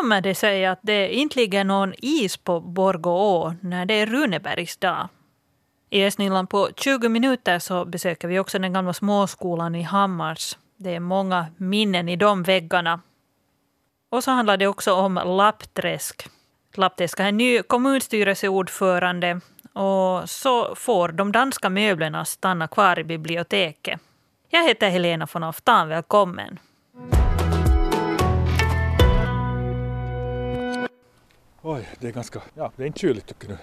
kommer det sig att det inte ligger någon is på Borgå när det är Runebergs dag? I Estniland på 20 minuter så besöker vi också den gamla småskolan i Hammars. Det är många minnen i de väggarna. Och så handlar det också om Lappträsk. Lappträsk är en ny kommunstyrelseordförande och så får de danska möblerna stanna kvar i biblioteket. Jag heter Helena von Oftan, välkommen. Oj, det är ganska, ja det är inte kyligt tycker du?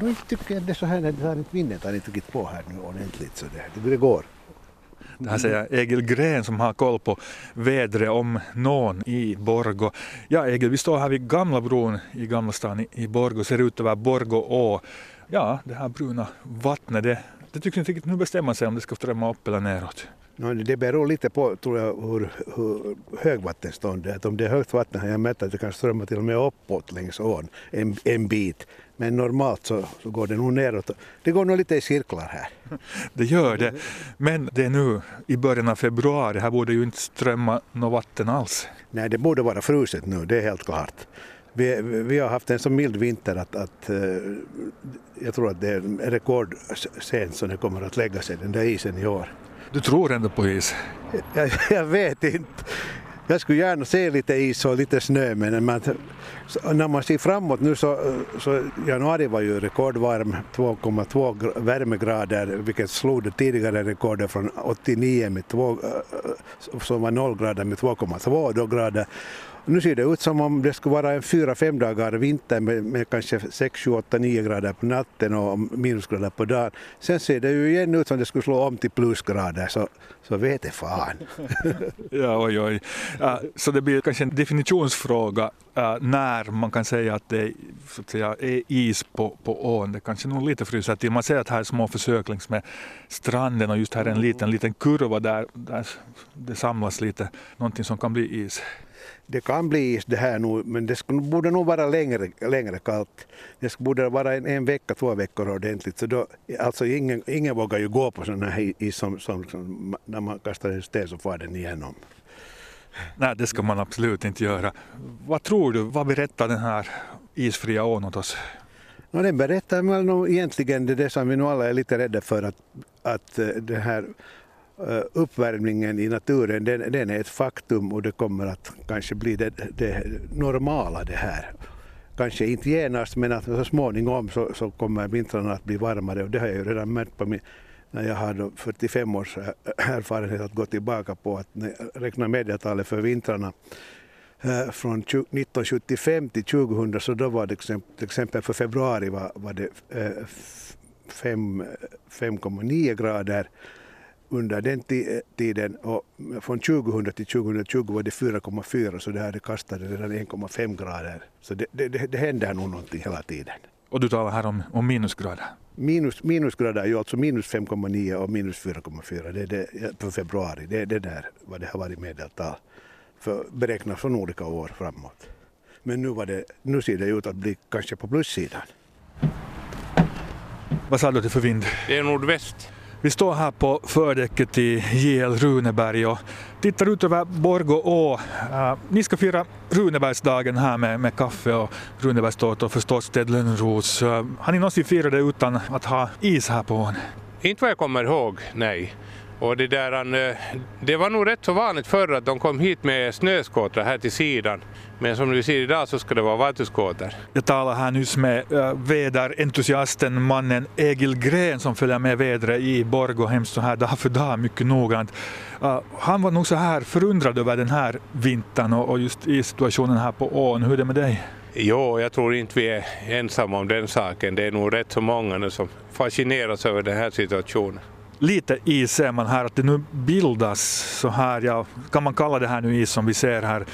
Nu tycker jag det är så här när det har inte vinden har inte tagit på här nu ordentligt så det, det går. Det här säger Egil Gren som har koll på vädret om någon i Borgo. Ja Egil, vi står här vid Gamla bron i Gamla stan i, i Borgo, ser ut över Borgo å. Ja, det här bruna vattnet, det, det tycks inte riktigt nu bestämma sig om det ska strömma upp eller neråt. No, det beror lite på tror jag, hur, hur högvattenstånd är. Om det är högt vatten har jag mätt att det kan strömma till och med uppåt längs ån en, en bit. Men normalt så, så går det nog neråt. Det går nog lite i cirklar här. Det gör det. Men det är nu i början av februari. Här borde ju inte strömma något vatten alls. Nej, det borde vara fruset nu, det är helt klart. Vi, vi har haft en så mild vinter att, att uh, jag tror att det är rekordsent som det kommer att lägga sig, den där isen i år. Du tror ändå på is? Jag, jag vet inte. Jag skulle gärna se lite is och lite snö men man, när man ser framåt nu så, så januari var ju rekordvarm, 2,2 värmegrader vilket slog det tidigare rekordet från 89 med 2, eh, som var 0 grader med 2,2 grader. Nu ser det ut som om det skulle vara en fyra, fem dagar vinter med, med kanske 6, 7, 8, 9 grader på natten och minusgrader på dagen. Sen ser det ju igen ut som det skulle slå om till plusgrader så, så vet fan. ja, oj, oj. Uh, så det blir kanske en definitionsfråga uh, när man kan säga att det så att säga, är is på, på ån. Det kanske nog lite fryser till. Man ser att här är små försök längs med stranden och just här är en liten, liten kurva där, där det samlas lite, någonting som kan bli is det kan bli is det här nu, men det skulle, borde nog vara längre, längre kallt. Det borde vara en, en vecka, två veckor ordentligt. Så då, alltså ingen, ingen vågar ju gå på sådana här is som, som, som, när man kastar en sten så far den igenom. Nej, det ska man absolut inte göra. Vad tror du, vad berättar den här isfria ån åt oss? No, den berättar väl nog egentligen det, det som vi nu alla är lite rädda för att, att eh, det här Eh, uppvärmningen i naturen den, den, är ett faktum och det kommer att kanske bli det, det normala det här. Kanske inte genast men att så småningom så, så kommer vintrarna att bli varmare och det har jag ju redan märkt på min, när jag har 45 års eh, erfarenhet att gå tillbaka på att räkna medeltalet för vintrarna eh, från 1975 till 2000 så då var det till exempel för februari var, var det 5,9 grader under den tiden och från 2000 till 2020 var det 4,4 så det hade kastat redan 1,5 grader. Så det, det, det händer nog någonting hela tiden. Och du talar här om, om minusgrader? Minus, minusgrader är ju alltså minus 5,9 och minus 4,4 det är det för februari. Det är det där vad det har varit medeltal för beräknat från olika år framåt. Men nu, var det, nu ser det ut att bli kanske på plussidan. Vad sa du till för vind? Det är nordväst. Vi står här på fördäcket i JL Runeberg och tittar ut över Borgå å. Uh, ni ska fira Runebergsdagen här med, med kaffe och Runebergstårta och förstås Ted Lönnros. Uh, äh, har ni någonsin firat det utan att ha is här på ån? Inte vad jag kommer ihåg, nej. Och det, där, eh, det var nog rätt så vanligt förr att de kom hit med snöskotrar här till sidan. Men som du ser idag så ska det vara vattuskoter. Jag talar här nyss med äh, väderentusiasten mannen Egil Gren som följer med vädret i Borgå hemskt så här dag för dag mycket noggrant. Uh, han var nog så här förundrad över den här vintern och, och just i situationen här på ån. Hur är det med dig? Jo, jag tror inte vi är ensamma om den saken. Det är nog rätt så många nu som fascineras över den här situationen lite is ser man här att det nu bildas så här, ja, kan man kalla det här nu is som vi ser här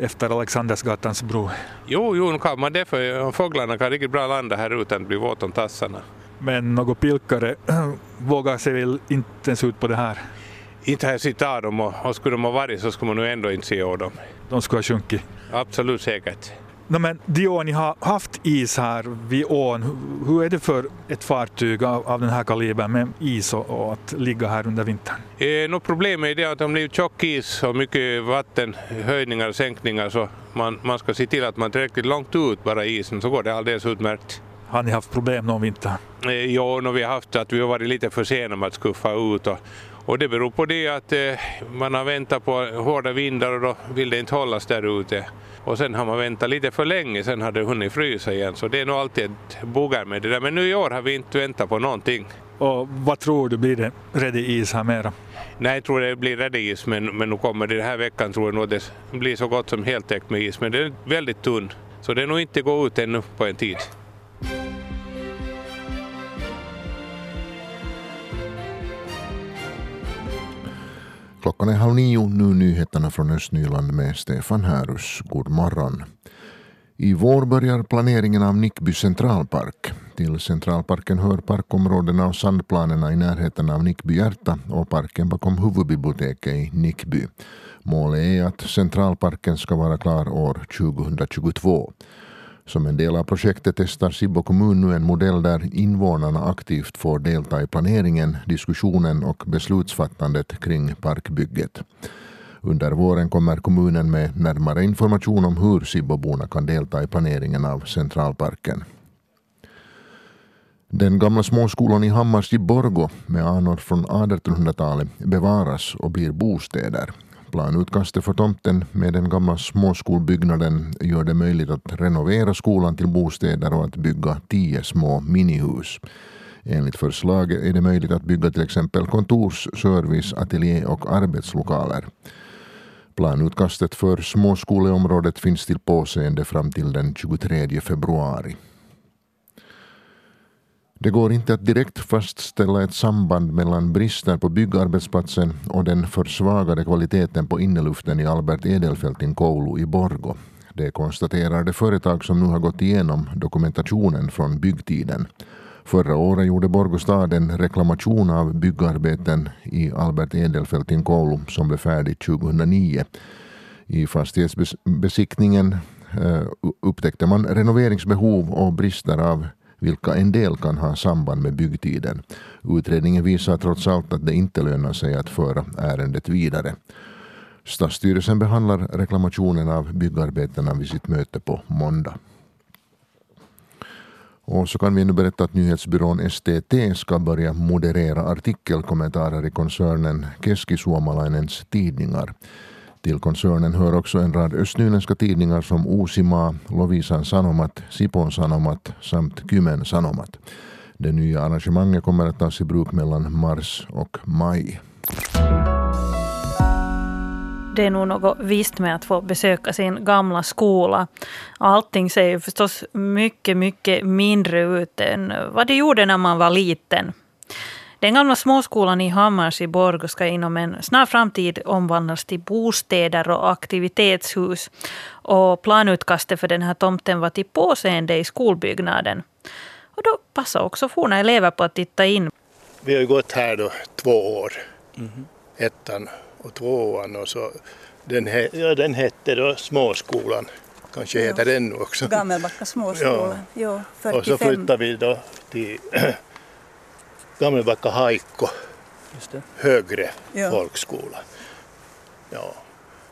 efter Alexandersgatans bro? Jo, jo, kan man det för fåglarna kan riktigt bra landa här utan att bli våt om tassarna. Men något pilkare vågar sig väl inte ens ut på det här? Inte sett av dem och, och skulle de ha varit så skulle man nog ändå inte se dem. De skulle ha sjunkit? Absolut säkert. No, men Dion, ni har haft is här vid ån. Hur är det för ett fartyg av, av den här kalibern med is och, och att ligga här under vintern? Eh, no, problemet är det att om det blir tjock is och mycket vattenhöjningar och sänkningar så man, man ska se till att man tillräckligt långt ut bara isen så går det alldeles utmärkt. Har ni haft problem någon vinter? Eh, ja, no, vi har haft att vi har varit lite för sena med att skuffa ut och, och det beror på det att eh, man har väntat på hårda vindar och då vill det inte hållas där ute. Och sen har man väntat lite för länge, sen har det hunnit frysa igen. Så det är nog alltid ett buggar med det där. Men nu i år har vi inte väntat på någonting. Och vad tror du, blir det redig is här mera? Nej, jag tror det blir redig is, men, men nu kommer det den här veckan tror jag nog det blir så gott som heltäckt med is. Men den är väldigt tunn, så det är nog inte gå ut ännu på en tid. Klockan är halv nio, nu nyheterna från Östnyland med Stefan Härus. God morgon. I vår börjar planeringen av Nickby centralpark. Till centralparken hör parkområdena och sandplanerna i närheten av Nickby hjärta och parken bakom huvudbiblioteket i Nickby. Målet är att centralparken ska vara klar år 2022. Som en del av projektet testar Sibbo kommun nu en modell där invånarna aktivt får delta i planeringen, diskussionen och beslutsfattandet kring parkbygget. Under våren kommer kommunen med närmare information om hur Sibboborna kan delta i planeringen av centralparken. Den gamla småskolan i Hammars i Borgo med anor från 1800-talet bevaras och blir bostäder. Planutkastet för tomten med den gamla småskolbyggnaden gör det möjligt att renovera skolan till bostäder och att bygga tio små minihus. Enligt förslaget är det möjligt att bygga till exempel kontors-, service-, ateljé och arbetslokaler. Planutkastet för småskoleområdet finns till påseende fram till den 23 februari. Det går inte att direkt fastställa ett samband mellan brister på byggarbetsplatsen och den försvagade kvaliteten på inneluften i Albert Edelfeltin koulu i Borgo. Det konstaterar det företag som nu har gått igenom dokumentationen från byggtiden. Förra året gjorde Borgå stad en reklamation av byggarbeten i Albert Edelfeltin koulu som blev färdig 2009. I fastighetsbesiktningen eh, upptäckte man renoveringsbehov och brister av vilka en del kan ha samband med byggtiden. Utredningen visar trots allt att det inte lönar sig att föra ärendet vidare. Stadsstyrelsen behandlar reklamationen av byggarbetena vid sitt möte på måndag. Och så kan vi nu berätta att nyhetsbyrån STT ska börja moderera artikelkommentarer i koncernen Keski-Suomalainens tidningar. Till koncernen hör också en rad östnyländska tidningar som Uusimaa, Lovisan Sanomat, Sipon Sanomat samt Kymen Sanomat. Det nya arrangemanget kommer att tas i bruk mellan mars och maj. Det är nog något visst med att få besöka sin gamla skola. Allting ser ju förstås mycket, mycket mindre ut än vad det gjorde när man var liten. Den gamla småskolan i Hammars i Borgå ska inom en snar framtid omvandlas till bostäder och aktivitetshus. Och planutkastet för den här tomten var till påseende i skolbyggnaden. Och då passade också forna elever på att titta in. Vi har gått här då två år, mm. ettan och tvåan och så den, he, ja, den hette då småskolan. Kanske heter den nu också. Gammelbacka småskola, ja. ja 45. Och så flyttade vi då till Gammelbacka Haikko högre ja. folkskola. Ja.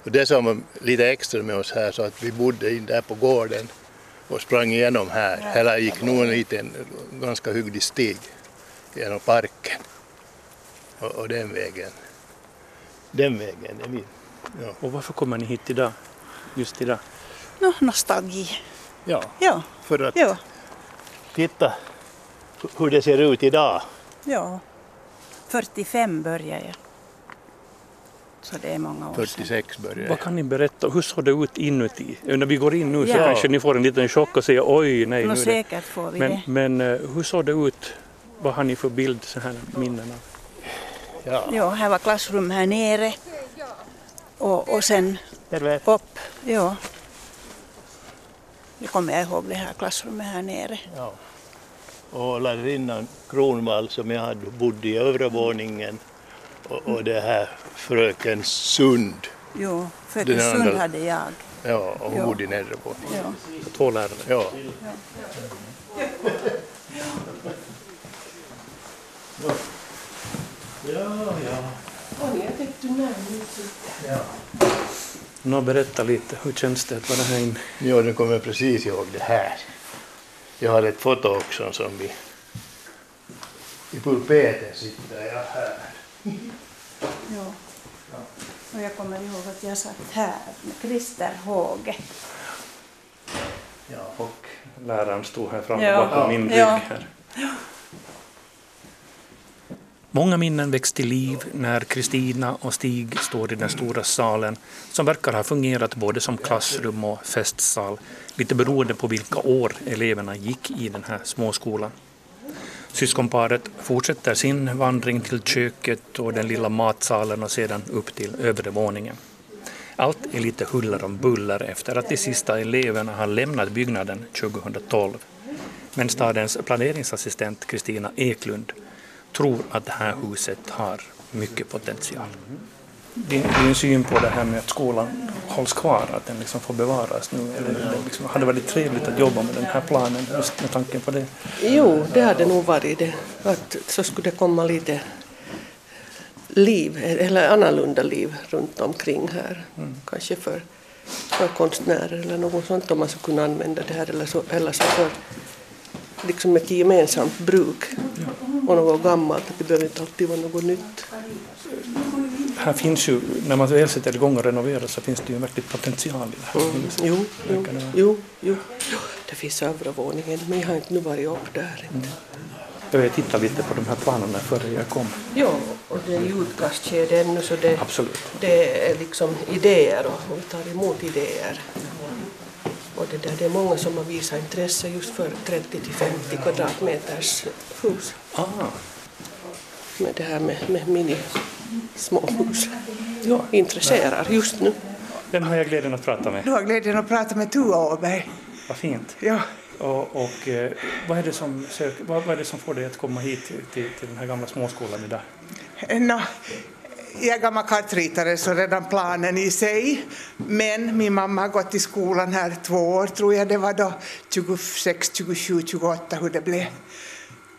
Och det som var lite extra med oss här så att vi bodde in där på gården och sprang igenom här. Ja. Eller gick nog en liten ganska hygglig stig genom parken. Och, och den vägen. Den vägen är vi. Ja. Och varför kommer ni hit idag? Just idag? No, nostalgi. Ja, ja. för att ja. titta hur det ser ut idag. Ja, 45 började jag. Så det är många år 46 sedan. började jag. Vad kan ni berätta, hur såg det ut inuti? När vi går in nu så ja. kanske ni får en liten chock och säger oj, nej. Nå, nu säkert får vi men, det. Men eh, hur såg det ut? Vad har ni för bild, så här minnen av? Ja. ja, här var klassrum här nere och, och sen upp. Ja. Det kommer jag ihåg det här klassrummet här nere. Ja. Och lärarinnan Kronvall som jag hade bodde i övervåningen och, och det här fröken Sund. Jo, fröken Sund hade jag. Ja, och hon bodde i nedre våningen. Ja. Två lärare? Ja. Ja, ja. ja. Ja. Nå, berätta lite, hur känns det att vara här inne? Ja, nu kommer jag precis ihåg det här. Jag har ett foto också som vi... I pulpeten sitter jag här. ja. Och jag kommer ihåg att jag satt här med Christer Håge. Ja, och läraren stod här framme ja. bakom min rygg. Här. Ja. Många minnen väcks till liv när Kristina och Stig står i den stora salen som verkar ha fungerat både som klassrum och festsal, lite beroende på vilka år eleverna gick i den här småskolan. Syskonparet fortsätter sin vandring till köket och den lilla matsalen och sedan upp till övre våningen. Allt är lite huller om buller efter att de sista eleverna har lämnat byggnaden 2012. Men stadens planeringsassistent Kristina Eklund tror att det här huset har mycket potential. Din, din syn på det här med att skolan hålls kvar, att den liksom får bevaras nu? Eller det liksom, hade varit trevligt att jobba med den här planen just med tanken på det? Jo, det hade nog varit det. Att så skulle det komma lite liv, eller annorlunda liv runt omkring här. Mm. Kanske för, för konstnärer eller något sånt om man skulle kunna använda det här eller så, eller så för liksom ett gemensamt bruk och något gammalt, det behöver inte alltid vara något nytt. Här finns ju, när man väl sätter igång och renoverar så finns det ju en verklig potential i det här mm. Jo, jo, jo, jo, det finns övervåningen men jag har inte nu varit upp där. Mm. Jag tittade lite på de här planerna före jag kom. Ja, och det är ju utkastskede ännu så det, Absolut. det är liksom idéer och vi tar emot idéer. Och det, där, det är många som har visat intresse just för 30 till 50 kvadratmeters hus. Ah. Med det här med, med mini småhus. Ja, intresserar just nu. Vem har jag glädjen att prata med? Du har glädjen att prata med Tua Åberg. Vad fint. Ja. Och, och eh, vad, är det som sök, vad, vad, är det som får dig att komma hit till, till den här gamla småskolan idag? No, jag är gammal kartritare så redan planen i sig. Men min mamma har gått i skolan här två år tror jag det var då, 26, 27, 28 hur det blev.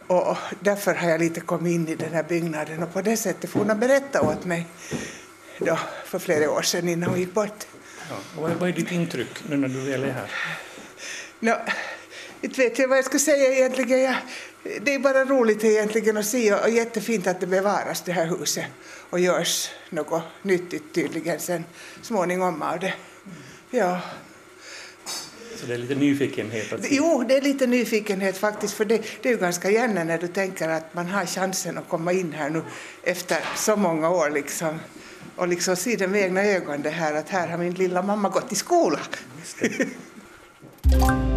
Och därför har jag lite kommit in i den här byggnaden och på det sättet får hon berätta åt mig då, för flera år sedan innan hon gick bort. Ja, och vad är ditt intryck nu när du väl är här? No, inte vet jag vad jag ska säga egentligen. Jag, det är bara roligt egentligen att se och jättefint att det bevaras det här huset och görs något nyttigt tydligen sen småningom av det. Ja. Så det är lite nyfikenhet? Att... Jo, det är lite nyfikenhet faktiskt, för det, det är ju ganska gärna när du tänker att man har chansen att komma in här nu efter så många år liksom och liksom se det med egna ögon det här att här har min lilla mamma gått i skola.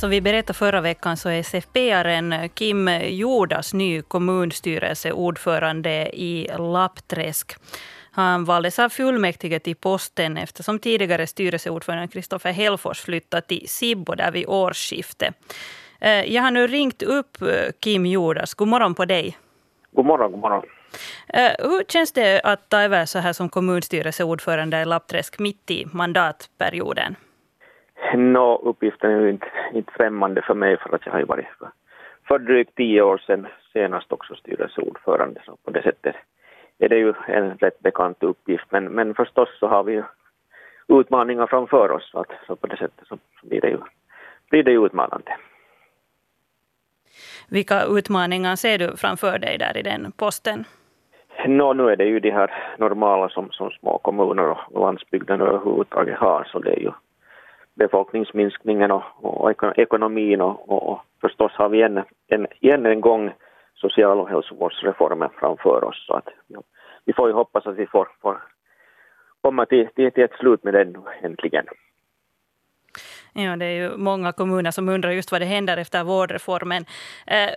Som vi berättade förra veckan så är SFP-aren Kim Jordas ny kommunstyrelseordförande i Lappträsk. Han valdes av fullmäktige till posten eftersom tidigare styrelseordförande Kristoffer Hellfors flyttat till Sibbo där vid årsskiftet. Eh, jag har nu ringt upp eh, Kim Jordas. God morgon på dig. God morgon, god morgon. Eh, hur känns det att ta över så här som kommunstyrelseordförande i Lappträsk mitt i mandatperioden? Nå, uppgiften är ju inte, inte främmande för mig för att jag har ju varit för, för drygt tio år sedan senast också styrelseordförande. Så på det sättet är det ju en rätt bekant uppgift. Men, men förstås så har vi ju utmaningar framför oss så, att, så på det sättet så, så blir, det ju, blir det ju utmanande. Vilka utmaningar ser du framför dig där i den posten? Nå, nu är det ju de här normala som, som små kommuner och landsbygden överhuvudtaget har, så det är ju befolkningsminskningen och, och ekonomin och, och, och, förstås har vi en, en, en gång social och hälsovårdsreformen framför oss. Så att, ja, vi får ju hoppas att vi får, får komma till, till, till ett slut med den äntligen. Ja, det är ju många kommuner som undrar just vad det händer efter vårdreformen. Eh,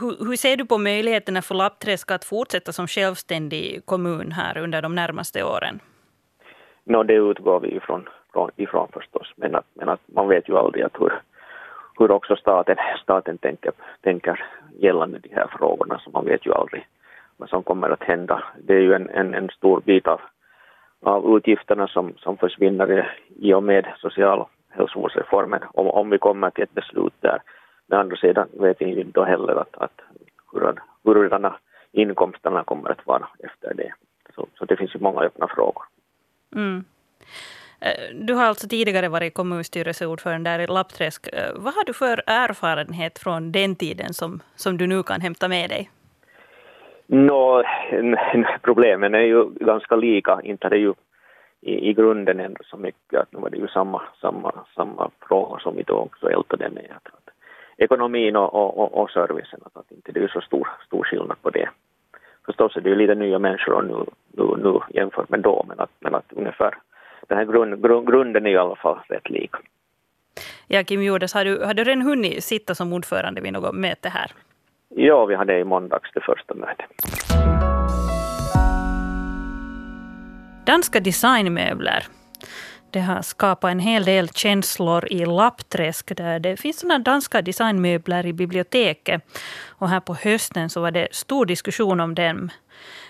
hur, hur, ser du på möjligheterna för Lappträsk att fortsätta som självständig kommun här under de närmaste åren? No, det utgår vi ifrån ifrån, ifrån förstås. Men att, men att man vet ju aldrig att hur, hur också staten, staten tänker, tänker gällande de här frågorna, så man vet ju aldrig vad som kommer att hända. Det är ju en, en, en stor bit av, av utgifterna som, som försvinner i och med social hälsovårdsreformen, om, om vi kommer till ett beslut där. Men andra sidan vet vi inte då heller att, att hur, hurdana inkomsterna kommer att vara efter det. Så, så det finns ju många öppna frågor. Mm. Eh, du har alltså tidigare varit kommunstyrelseordförande där i Lappträsk. Eh, vad har du för erfarenhet från den tiden som, som du nu kan hämta med dig? No, problemen är ju ganska lika. Inte det ju i, i grunden ändå så mycket att nu var det ju samma, samma, samma frågor som vi då också ältade med. Att, att ekonomin och, och, och servicen, att, att inte det är så stor, stor skillnad på det. Förstås är det ju lite nya människor nu, nu, nu jämfört med då, men att, men att ungefär den här grund, grund, grunden är i alla fall rätt lik. Ja, Kim Jordes, har du, har du redan hunnit sitta som ordförande vid något möte här? Ja, vi hade i måndags det första mötet. Danska designmöbler det har skapat en hel del känslor i Lappträsk där det finns sådana danska designmöbler i biblioteket. Och här på hösten så var det stor diskussion om dem.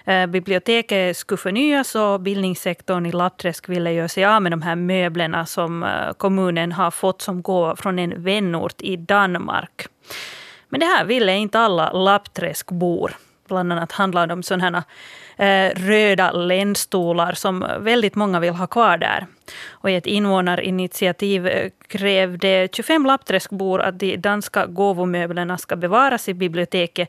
Eh, biblioteket skulle förnyas och bildningssektorn i Lappträsk ville göra sig av med de här möblerna som eh, kommunen har fått som gåva från en vänort i Danmark. Men det här ville inte alla Lappträskbor. Bland annat handlar det om sådana här eh, röda ländstolar som väldigt många vill ha kvar där. Och I ett invånarinitiativ eh, krävde 25 lappträskbor att de danska gåvomöblerna ska bevaras i biblioteket.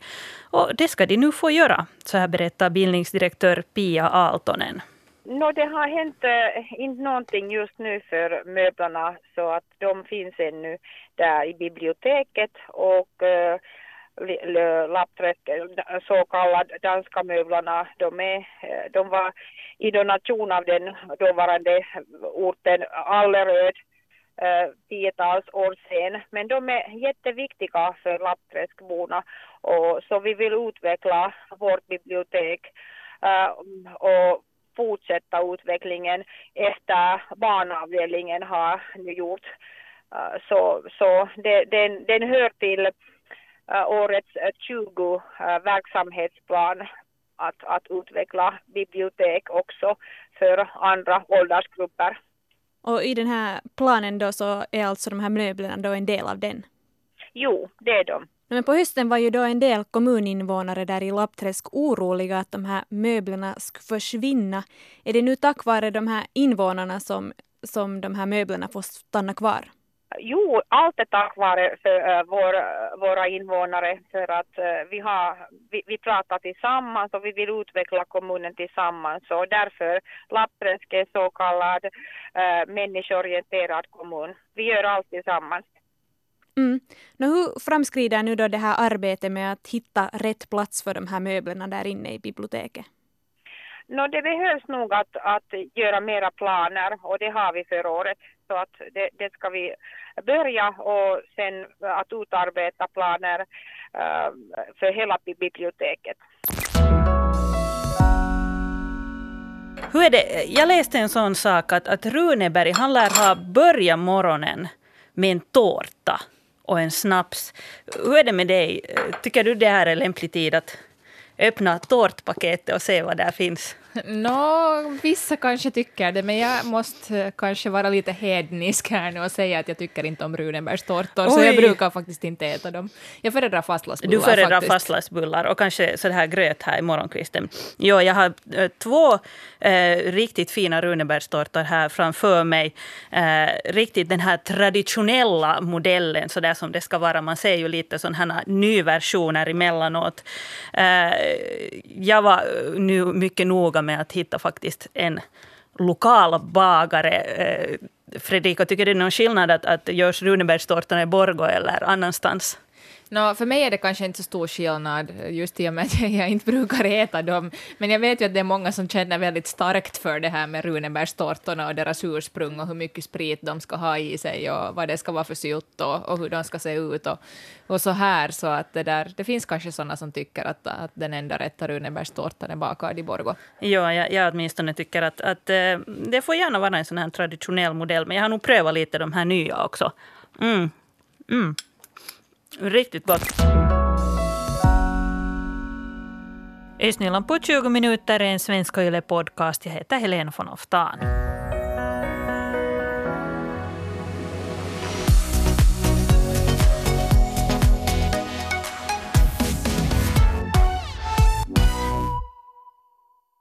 Och det ska de nu få göra, så här berättar bildningsdirektör Pia Aaltonen. No, det har hänt äh, inte någonting just nu för möblerna så att de finns ännu där i biblioteket och äh, Lappträsket, eh, så kallade danska möblerna, de, är, eh, de var i donation av den dåvarande orten Alleröd eh, tiotals år sedan. Men de är jätteviktiga för Lappträskborna och så vi vill utveckla vårt bibliotek och fortsätta utvecklingen efter barnavdelningen har nu gjort. Så så det, den, den hör till årets 20 uh, verksamhetsplan att, att utveckla bibliotek också för andra åldersgrupper. Och i den här planen då så är alltså de här möblerna då en del av den? Jo, det är de. Men på hösten var ju då en del kommuninvånare där i Lappträsk oroliga att de här möblerna skulle försvinna. Är det nu tack vare de här invånarna som, som de här möblerna får stanna kvar? Jo, allt är tack vare för, uh, vår, uh, våra invånare för att uh, vi, har, vi, vi pratar tillsammans och vi vill utveckla kommunen tillsammans och därför Lappträsk är så kallad uh, människoorienterad kommun. Vi gör allt tillsammans. Mm. Nå, hur framskrider nu då det här arbetet med att hitta rätt plats för de här möblerna där inne i biblioteket? No, det behövs nog att, att göra mera planer och det har vi för året. Så att det, det ska vi börja och sen att utarbeta planer eh, för hela biblioteket. Hur är det? Jag läste en sån sak att, att Runeberg han lär ha börjat morgonen med en tårta och en snaps. Hur är det med dig? Tycker du det här är lämplig tid att öppna tårtpaketet och se vad där finns? Nå, vissa kanske tycker det, men jag måste kanske vara lite hednisk här nu och säga att jag tycker inte om Runebergstårtor, så jag brukar faktiskt inte äta dem. Jag föredrar fastlagsbullar. Du föredrar faktiskt. fastlagsbullar och kanske så här gröt här i morgonkvisten. Jo, jag har äh, två äh, riktigt fina Runebergstårtor här framför mig. Äh, riktigt den här traditionella modellen, så där som det ska vara. Man ser ju lite sådana här nyversioner emellanåt. jag var nu mycket noga med att hitta faktiskt en lokal bagare. Eh, Fredrika, tycker du det är någon skillnad att, att görs Runebergstårtan i Borgå eller annanstans? No, för mig är det kanske inte så stor skillnad, eh, just i och med att jag inte brukar äta dem. Men jag vet ju att det är många som känner väldigt starkt för det här med Runebergstårtorna och deras ursprung och hur mycket sprit de ska ha i sig och vad det ska vara för sylt och, och hur de ska se ut och, och så här. Så att det, där, det finns kanske sådana som tycker att, att den enda rätta Runebergstårtan är bakad i Borgå. Ja, jag, jag åtminstone tycker att, att eh, det får gärna vara en sån här traditionell modell, men jag har nog prövat lite de här nya också. Mm. Mm. Riktigt gott. Östnyland på 20 minuter är en svenska yle podcast Jag heter Helene von Oftan.